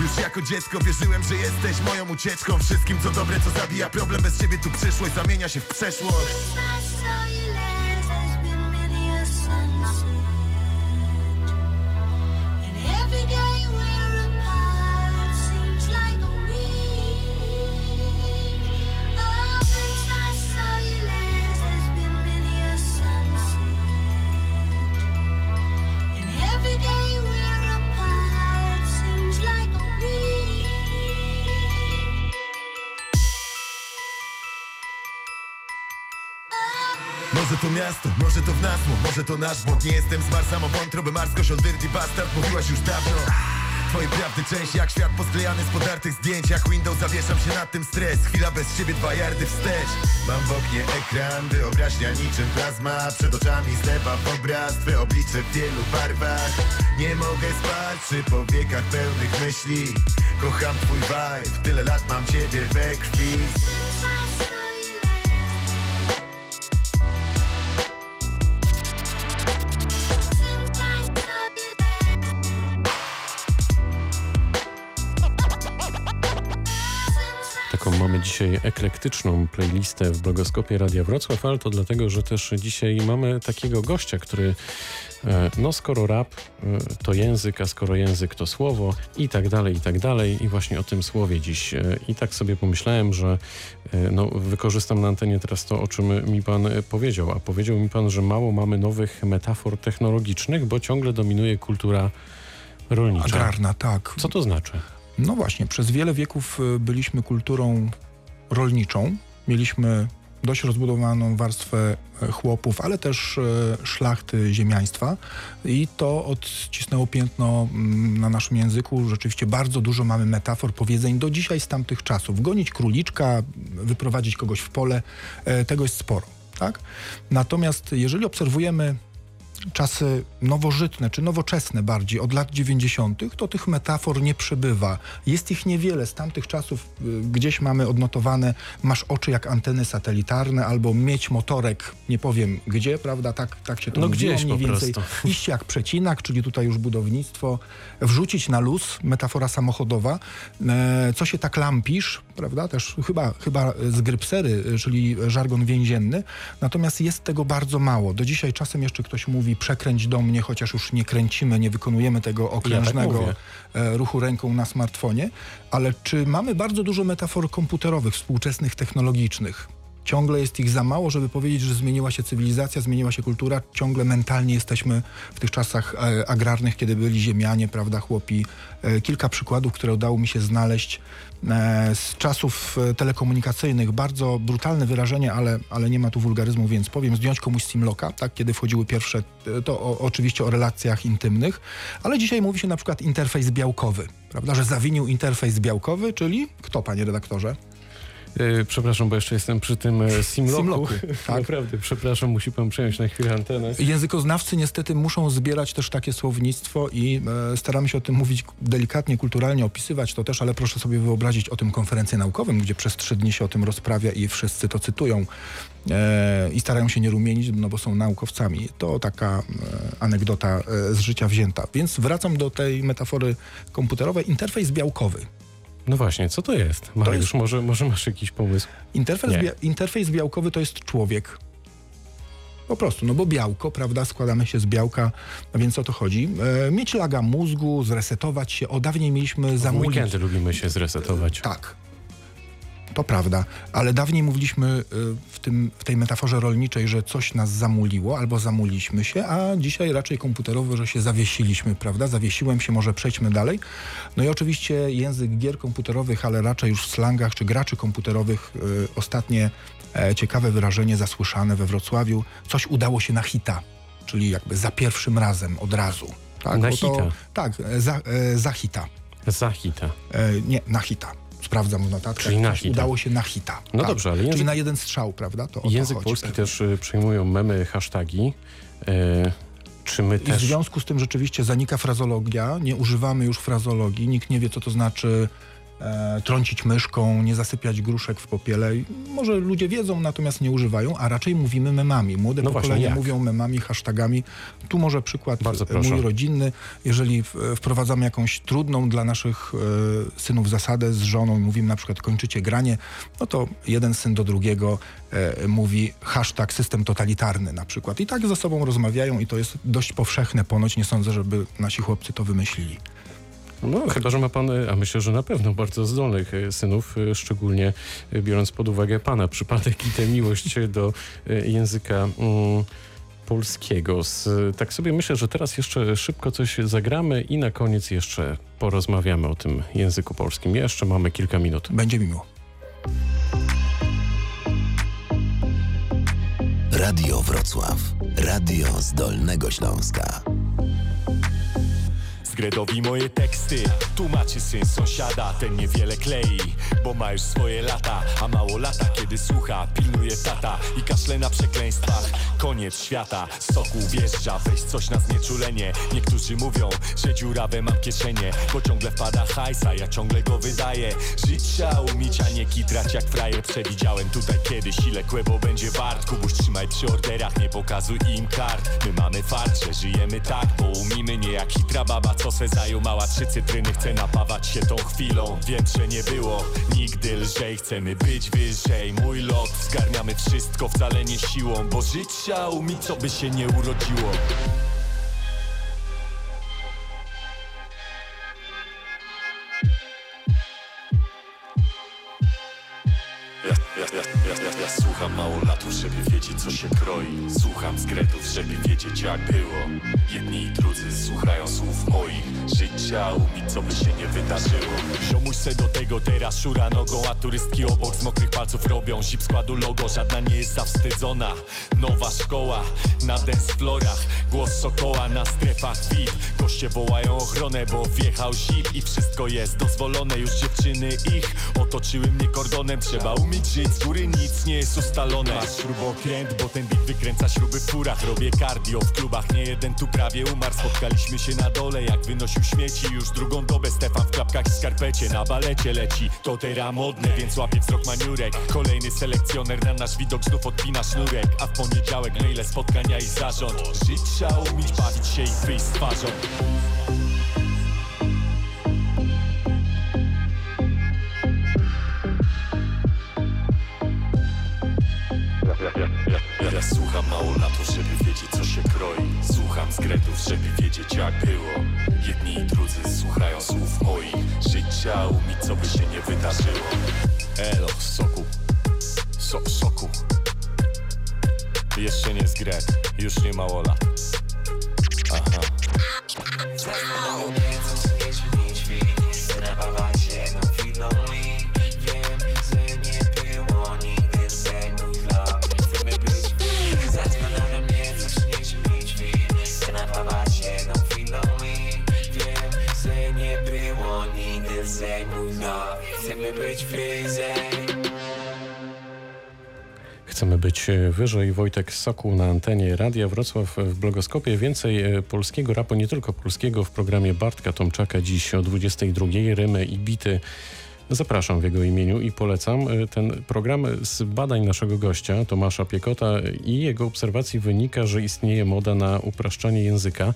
Już jako dziecko wierzyłem, że jesteś moją ucieczką. Wszystkim co dobre, co zabija problem, bez ciebie tu przyszłość zamienia się w przeszłość miasto, może to w nas, może to nasz błąd. Nie jestem z Marsa, mam wątrobę marską, się dirty bastard. Mówiłaś już dawno. Twoje prawdy część jak świat posklejany z podartych zdjęć. Jak Windows zawieszam się nad tym stres. Chwila bez ciebie, dwa jardy wstecz. Mam w oknie ekran, wyobraźnia niczym plazma. Przed oczami zlewa w obraz Twe oblicze w wielu barwach. Nie mogę spać przy powiekach pełnych myśli. Kocham twój vibe, tyle lat mam ciebie we krwi dzisiaj eklektyczną playlistę w blogoskopie Radia Wrocław, ale to dlatego, że też dzisiaj mamy takiego gościa, który e, no skoro rap e, to język, a skoro język to słowo i tak dalej, i tak dalej i właśnie o tym słowie dziś. E, I tak sobie pomyślałem, że no, wykorzystam na antenie teraz to, o czym mi pan powiedział, a powiedział mi pan, że mało mamy nowych metafor technologicznych, bo ciągle dominuje kultura rolnicza. Agrarna, tak. Co to znaczy? No właśnie, przez wiele wieków byliśmy kulturą rolniczą. Mieliśmy dość rozbudowaną warstwę e, chłopów, ale też e, szlachty ziemiaństwa i to odcisnęło piętno mm, na naszym języku. Rzeczywiście bardzo dużo mamy metafor, powiedzeń do dzisiaj z tamtych czasów. Gonić króliczka, wyprowadzić kogoś w pole, e, tego jest sporo. Tak? Natomiast jeżeli obserwujemy czasy nowożytne czy nowoczesne bardziej, od lat 90., to tych metafor nie przybywa. Jest ich niewiele. Z tamtych czasów y, gdzieś mamy odnotowane masz oczy jak anteny satelitarne albo mieć motorek, nie powiem gdzie, prawda? Tak, tak się to No mówiło gdzieś mniej więcej. prostu. (laughs) Iść jak przecinak, czyli tutaj już budownictwo, wrzucić na luz, metafora samochodowa, e, co się tak lampisz, prawda? Też chyba, chyba z grypsery, czyli żargon więzienny. Natomiast jest tego bardzo mało. Do dzisiaj czasem jeszcze ktoś mówi przekręć do mnie, chociaż już nie kręcimy, nie wykonujemy tego okrężnego mówię. e, ruchu ręką na smartfonie. Ale czy mamy bardzo dużo metafor komputerowych, współczesnych, technologicznych? Ciągle jest ich za mało, żeby powiedzieć, że zmieniła się cywilizacja, zmieniła się kultura. Ciągle mentalnie jesteśmy w tych czasach e, agrarnych, kiedy byli ziemianie, prawda, chłopi. E, kilka przykładów, które udało mi się znaleźć e, z czasów telekomunikacyjnych. Bardzo brutalne wyrażenie, ale, ale nie ma tu wulgaryzmu, więc powiem, zdjąć komuś Simlocka, tak, kiedy wchodziły pierwsze, to o, oczywiście o relacjach intymnych, ale dzisiaj mówi się na przykład interfejs białkowy, prawda, że zawinił interfejs białkowy, czyli kto, panie redaktorze? E, Przepraszam, bo jeszcze jestem przy tym e, (laughs) Simloku. Simloku, tak. (laughs) Naprawdę, przepraszam, musi pan przejąć na chwilę antenę. Językoznawcy niestety muszą zbierać też takie słownictwo i e, staramy się o tym mówić delikatnie, kulturalnie, opisywać to też, ale proszę sobie wyobrazić o tym konferencję naukowym, gdzie przez trzy dni się o tym rozprawia i wszyscy to cytują e, i starają się nie rumienić, no bo są naukowcami. To taka e, anegdota z życia wzięta. Więc wracam do tej metafory komputerowej. Interfejs białkowy. No właśnie, co to jest? Mariusz, jest- może, może masz jakiś pomysł? Interfejs, bia- interfejs białkowy to jest człowiek. Po prostu, no bo białko, prawda, składamy się z białka, a więc o to chodzi. E, mieć laga mózgu, zresetować się. O, dawniej mieliśmy W zamulić. weekendy lubimy się zresetować. Tak. To prawda, ale dawniej mówiliśmy y, w, tym, w tej metaforze rolniczej, że coś nas zamuliło albo zamuliśmy się, a dzisiaj raczej komputerowo, że się zawiesiliśmy, prawda? Zawiesiłem się, może przejdźmy dalej. No i oczywiście język gier komputerowych, ale raczej już w slangach czy graczy komputerowych y, ostatnie e, ciekawe wyrażenie zasłyszane we Wrocławiu. Coś udało się na hita, czyli jakby za pierwszym razem, od razu. Tak, Na to- hita. Tak, e, za, e, za hita. Zachita. E, nie, na hita. Sprawdzam w notatkach. Czyli na hita. Udało się na hita. No tak. dobrze, ale Czyli język- na jeden strzał, prawda? To to Język chodzi polski pewnie. też y, przyjmują memy, hashtagi. E, czy my I w też... związku z tym rzeczywiście zanika frazologia, nie używamy już frazologii, nikt nie wie, co to znaczy e, trącić myszką, nie zasypiać gruszek w popiele. Może ludzie wiedzą, natomiast nie używają, a raczej mówimy memami. Młode No właśnie, pokolenia jak? mówią memami, hashtagami. Tu może przykład e, mój rodzinny. Jeżeli wprowadzamy jakąś trudną dla naszych e, synów zasadę z żoną i mówimy na przykład kończycie granie, no to jeden syn do drugiego e, mówi hashtag system totalitarny na przykład. I tak ze sobą rozmawiają i to jest dość powszechne ponoć. Nie sądzę, żeby nasi chłopcy to wymyślili. No, chyba, że ma pan, y, a myślę, że na pewno bardzo zdolnych y, synów, y, szczególnie biorąc pod uwagę pana przypadek i tę miłość do języka mm, polskiego. Z, tak sobie myślę, że teraz jeszcze szybko coś zagramy i na koniec jeszcze porozmawiamy o tym języku polskim. Jeszcze mamy kilka minut. Będzie mi miło. Radio Wrocław. Radio z Dolnego Śląska. Zgredowi moje teksty. Tłumaczy syn sąsiada Ten niewiele klei Bo ma już swoje lata A mało lata kiedy słucha Pilnuje tata I kaszle na przekleństwach. Koniec świata Soku wjeżdża Weź coś na znieczulenie. Niektórzy mówią Że dziurawe mam kieszenie Bo ciągle wpada hajsa Ja ciągle go wydaję. Żyć trzeba umieć A nie kitrać jak frajer. Przewidziałem tutaj kiedyś Ile kłebo będzie wart. Kubuś trzymaj przy orderach Nie pokazuj im kart. My mamy fart, że żyjemy tak Bo umimy nie jak hitra baba Co se zajumała trzy cytryny Chce napawać się tą chwilą. Wiem, że nie było nigdy lżej. Chcemy być wyżej. Mój lot Zgarniamy wszystko wcale nie siłą Bo żyć trzeba umieć co by się nie urodziło słucham mało latów, żeby wiedzieć co się kroi. Słucham zgretów, żeby wiedzieć jak było. Jedni i drudzy słuchają słów moich. Trzeba umieć, co by się nie wydarzyło. Ziomuś se do tego teraz szura nogą A turystki obok z mokrych palców robią. Zip składu logo, żadna nie jest zawstydzona. Nowa szkoła na dance florach Głos sokoła na strefach VIP Goście wołają ochronę, bo wjechał zip I wszystko jest dozwolone, już dziewczyny ich Otoczyły mnie kordonem, trzeba umieć żyć Z góry nic nie jest ustalone Masz śrubokręt, bo ten beat wykręca śruby w furach. Robię cardio w klubach, nie jeden tu prawie umarł. Spotkaliśmy się na dole, jak wynosił śmieci. Już drugą dobę Stefan w klapkach i skarpecie. Na balecie leci, to teraz modne Więc łapie wzrok maniurek. Kolejny selekcjoner na nasz widok znów odpina sznurek. A w poniedziałek maile, spotkania i zarząd. Żyć trzeba umieć, bawić się i wyjść z twarzą słucham mało latów, żeby wiedzieć co się kroi. Słucham zgretów, żeby wiedzieć jak było. Jedni i drudzy słuchają słów moich. Trzeba umieć, co by się nie wydarzyło. Elo, soku. So, Soku. Jeszcze nie zgret, już nie mało lat Aha być wyżej. Chcemy być e, wyżej. Wojtek Sokół na antenie Radia Wrocław w blogoskopie. Więcej e, polskiego rapu, nie tylko polskiego, w programie Bartka Tomczaka dziś o 22. Rymy i bity Zapraszam w jego imieniu i polecam e, ten program z badań naszego gościa, Tomasza Piekota i jego obserwacji wynika, że istnieje moda na upraszczanie języka.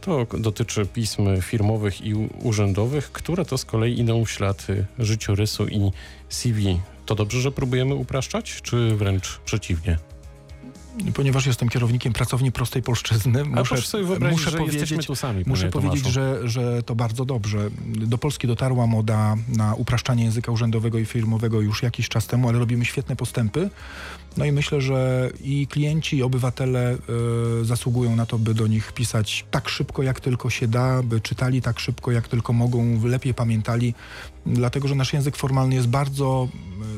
To dotyczy pism firmowych i urzędowych, które to z kolei idą w ślad e, życiorysu i CV. To dobrze, że próbujemy upraszczać, czy wręcz przeciwnie? Ponieważ jestem kierownikiem pracowni prostej polszczyzny, muszę, muszę że powiedzieć, sami, muszę powiedzieć że, że to bardzo dobrze. Do Polski dotarła moda na upraszczanie języka urzędowego i firmowego już jakiś czas temu, ale robimy świetne postępy. No i myślę, że i klienci, i obywatele e, zasługują na to, by do nich pisać tak szybko, jak tylko się da, by czytali tak szybko, jak tylko mogą, lepiej pamiętali, dlatego że nasz język formalny jest bardzo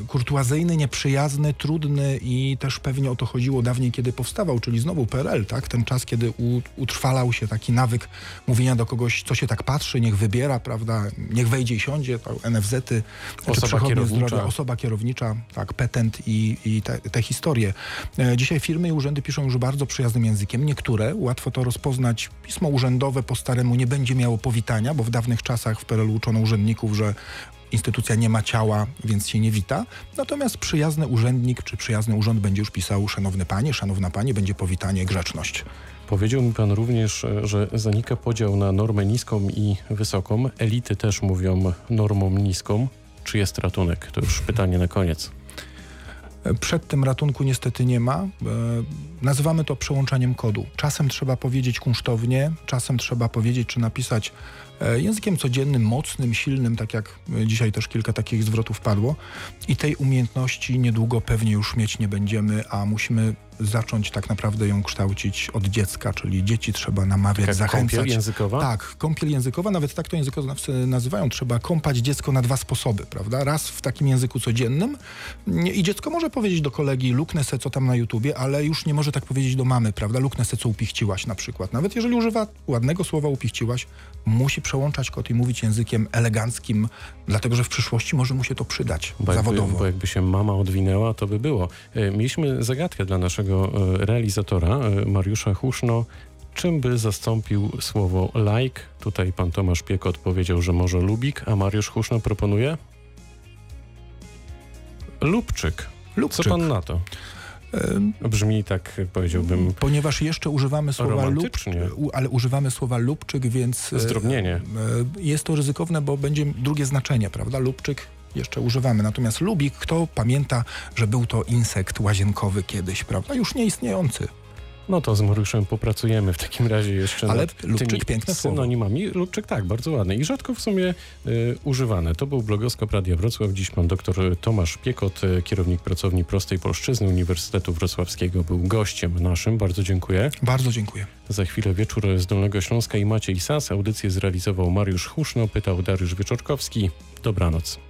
e, kurtuazyjny, nieprzyjazny, trudny i też pewnie o to chodziło dawniej, kiedy powstawał, czyli znowu PRL, tak? Ten czas, kiedy utrwalał się taki nawyk mówienia do kogoś, co się tak patrzy, niech wybiera, prawda? Niech wejdzie i siądzie, NFZ-y, czy Osoba kierownicza. zdrowia, osoba kierownicza, tak, petent i, i te, te historie. E, Dzisiaj firmy i urzędy piszą już bardzo przyjaznym językiem. Niektóre, łatwo to rozpoznać, pismo urzędowe po staremu nie będzie miało powitania, bo w dawnych czasach w PRL uczono urzędników, że instytucja nie ma ciała, więc się nie wita. Natomiast przyjazny urzędnik czy przyjazny urząd będzie już pisał szanowny panie, szanowna pani, będzie powitanie, grzeczność. Powiedział mi pan również, że zanika podział na normę niską i wysoką. Elity też mówią normą niską. Czy jest ratunek? To już pytanie na koniec. Przed tym ratunku niestety nie ma. E, Nazywamy to przełączaniem kodu. Czasem trzeba powiedzieć kunsztownie, czasem trzeba powiedzieć czy napisać językiem codziennym, mocnym, silnym, tak jak e, dzisiaj też kilka takich zwrotów padło. I tej umiejętności niedługo pewnie już mieć nie będziemy, a musimy zacząć tak naprawdę ją kształcić od dziecka, czyli dzieci trzeba namawiać, Tak zachęcać. kąpiel językowa? Tak, kąpiel językowa, nawet tak to językoznawcy nazywają. Trzeba kąpać dziecko na dwa sposoby, prawda? Raz w takim języku codziennym i dziecko może powiedzieć do kolegi luknę se co tam na YouTubie, ale już nie może tak powiedzieć do mamy, prawda? Luknę se co upichciłaś na przykład. Nawet jeżeli używa ładnego słowa upichciłaś, musi przełączać kod i mówić językiem eleganckim, dlatego że w przyszłości może mu się to przydać Bo jakby, zawodowo. bo jakby się mama odwinęła, to by było. E, Mieliśmy zagadkę dla naszego e, realizatora, e, Mariusza Huszno. Czym by zastąpił słowo like? Tutaj pan Tomasz Piek odpowiedział, że może lubik, a Mariusz Huszno proponuje? Lubczyk. Lubczyk. Co pan na to? Brzmi tak, powiedziałbym, Ponieważ jeszcze używamy słowa lub, ale używamy słowa lubczyk, więc e, Zdrobnienie. jest to ryzykowne, bo będzie drugie znaczenie, prawda? Lubczyk jeszcze używamy. Natomiast lubik, kto pamięta, że był to insekt łazienkowy kiedyś, prawda? Już nieistniejący. No to z Mariuszem popracujemy w takim razie jeszcze Ale nad lubczyk tymi piękne słowo. synonimami. Lubczyk tak, bardzo ładny i rzadko w sumie y, używany. To był blogoskop Radia Wrocław. Dziś pan doktor Tomasz Piekot, y, kierownik pracowni Prostej Polszczyzny Uniwersytetu Wrocławskiego, był gościem naszym. Bardzo dziękuję. Bardzo dziękuję. Za chwilę wieczór z Dolnego Śląska i Maciej Sas. Audycję zrealizował Mariusz Huszno, pytał Dariusz Wieczorkowski. Dobranoc.